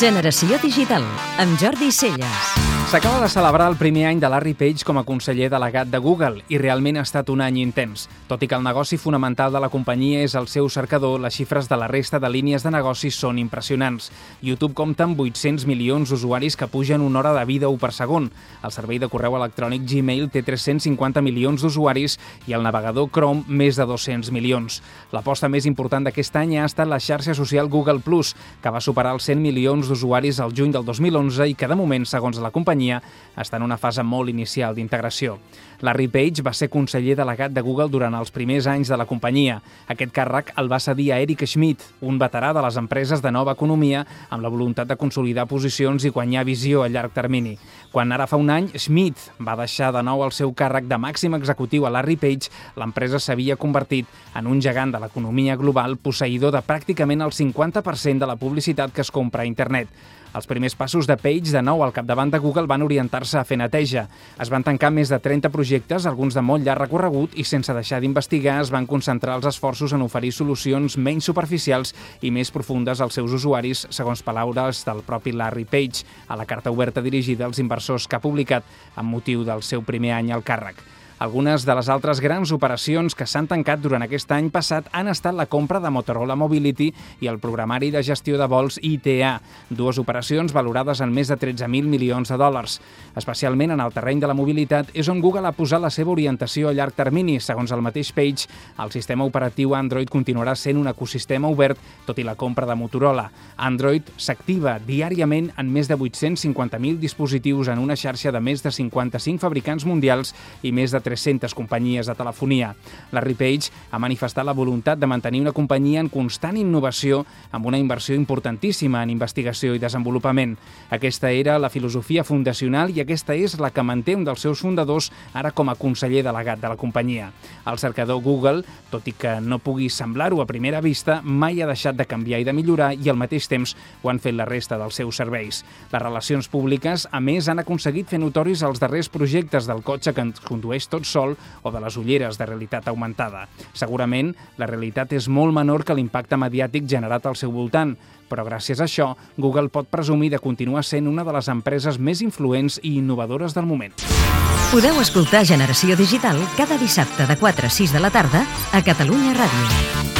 Generació Digital, amb Jordi Celles. S'acaba de celebrar el primer any de Larry Page com a conseller delegat de Google i realment ha estat un any intens. Tot i que el negoci fonamental de la companyia és el seu cercador, les xifres de la resta de línies de negoci són impressionants. YouTube compta amb 800 milions d'usuaris que pugen una hora de vídeo per segon. El servei de correu electrònic Gmail té 350 milions d'usuaris i el navegador Chrome més de 200 milions. L'aposta més important d'aquest any ha estat la xarxa social Google+, que va superar els 100 milions d'usuaris al juny del 2011 i que de moment, segons la companyia, està en una fase molt inicial d'integració. Larry Page va ser conseller delegat de Google durant els primers anys de la companyia. Aquest càrrec el va cedir a Eric Schmidt, un veterà de les empreses de nova economia, amb la voluntat de consolidar posicions i guanyar visió a llarg termini. Quan ara fa un any, Schmidt va deixar de nou el seu càrrec de màxim executiu a Larry Page, l'empresa s'havia convertit en un gegant de l'economia global posseïdor de pràcticament el 50% de la publicitat que es compra a internet. Els primers passos de Page, de nou al capdavant de Google, van orientar-se a fer neteja. Es van tancar més de 30 projectes, alguns de molt llarg recorregut, i sense deixar d'investigar es van concentrar els esforços en oferir solucions menys superficials i més profundes als seus usuaris, segons paraules del propi Larry Page, a la carta oberta dirigida als inversors que ha publicat amb motiu del seu primer any al càrrec. Algunes de les altres grans operacions que s'han tancat durant aquest any passat han estat la compra de Motorola Mobility i el programari de gestió de vols ITA, dues operacions valorades en més de 13.000 milions de dòlars. Especialment en el terreny de la mobilitat és on Google ha posat la seva orientació a llarg termini. Segons el mateix Page, el sistema operatiu Android continuarà sent un ecosistema obert, tot i la compra de Motorola. Android s'activa diàriament en més de 850.000 dispositius en una xarxa de més de 55 fabricants mundials i més de 300 companyies de telefonia. Larry Page ha manifestat la voluntat de mantenir una companyia en constant innovació amb una inversió importantíssima en investigació i desenvolupament. Aquesta era la filosofia fundacional i aquesta és la que manté un dels seus fundadors ara com a conseller delegat de la companyia. El cercador Google, tot i que no pugui semblar-ho a primera vista, mai ha deixat de canviar i de millorar i al mateix temps ho han fet la resta dels seus serveis. Les relacions públiques, a més, han aconseguit fer notoris els darrers projectes del cotxe que ens condueix tot tot sol o de les ulleres de realitat augmentada. Segurament, la realitat és molt menor que l'impacte mediàtic generat al seu voltant, però gràcies a això, Google pot presumir de continuar sent una de les empreses més influents i innovadores del moment. Podeu escoltar Generació Digital cada dissabte de 4 a 6 de la tarda a Catalunya Ràdio.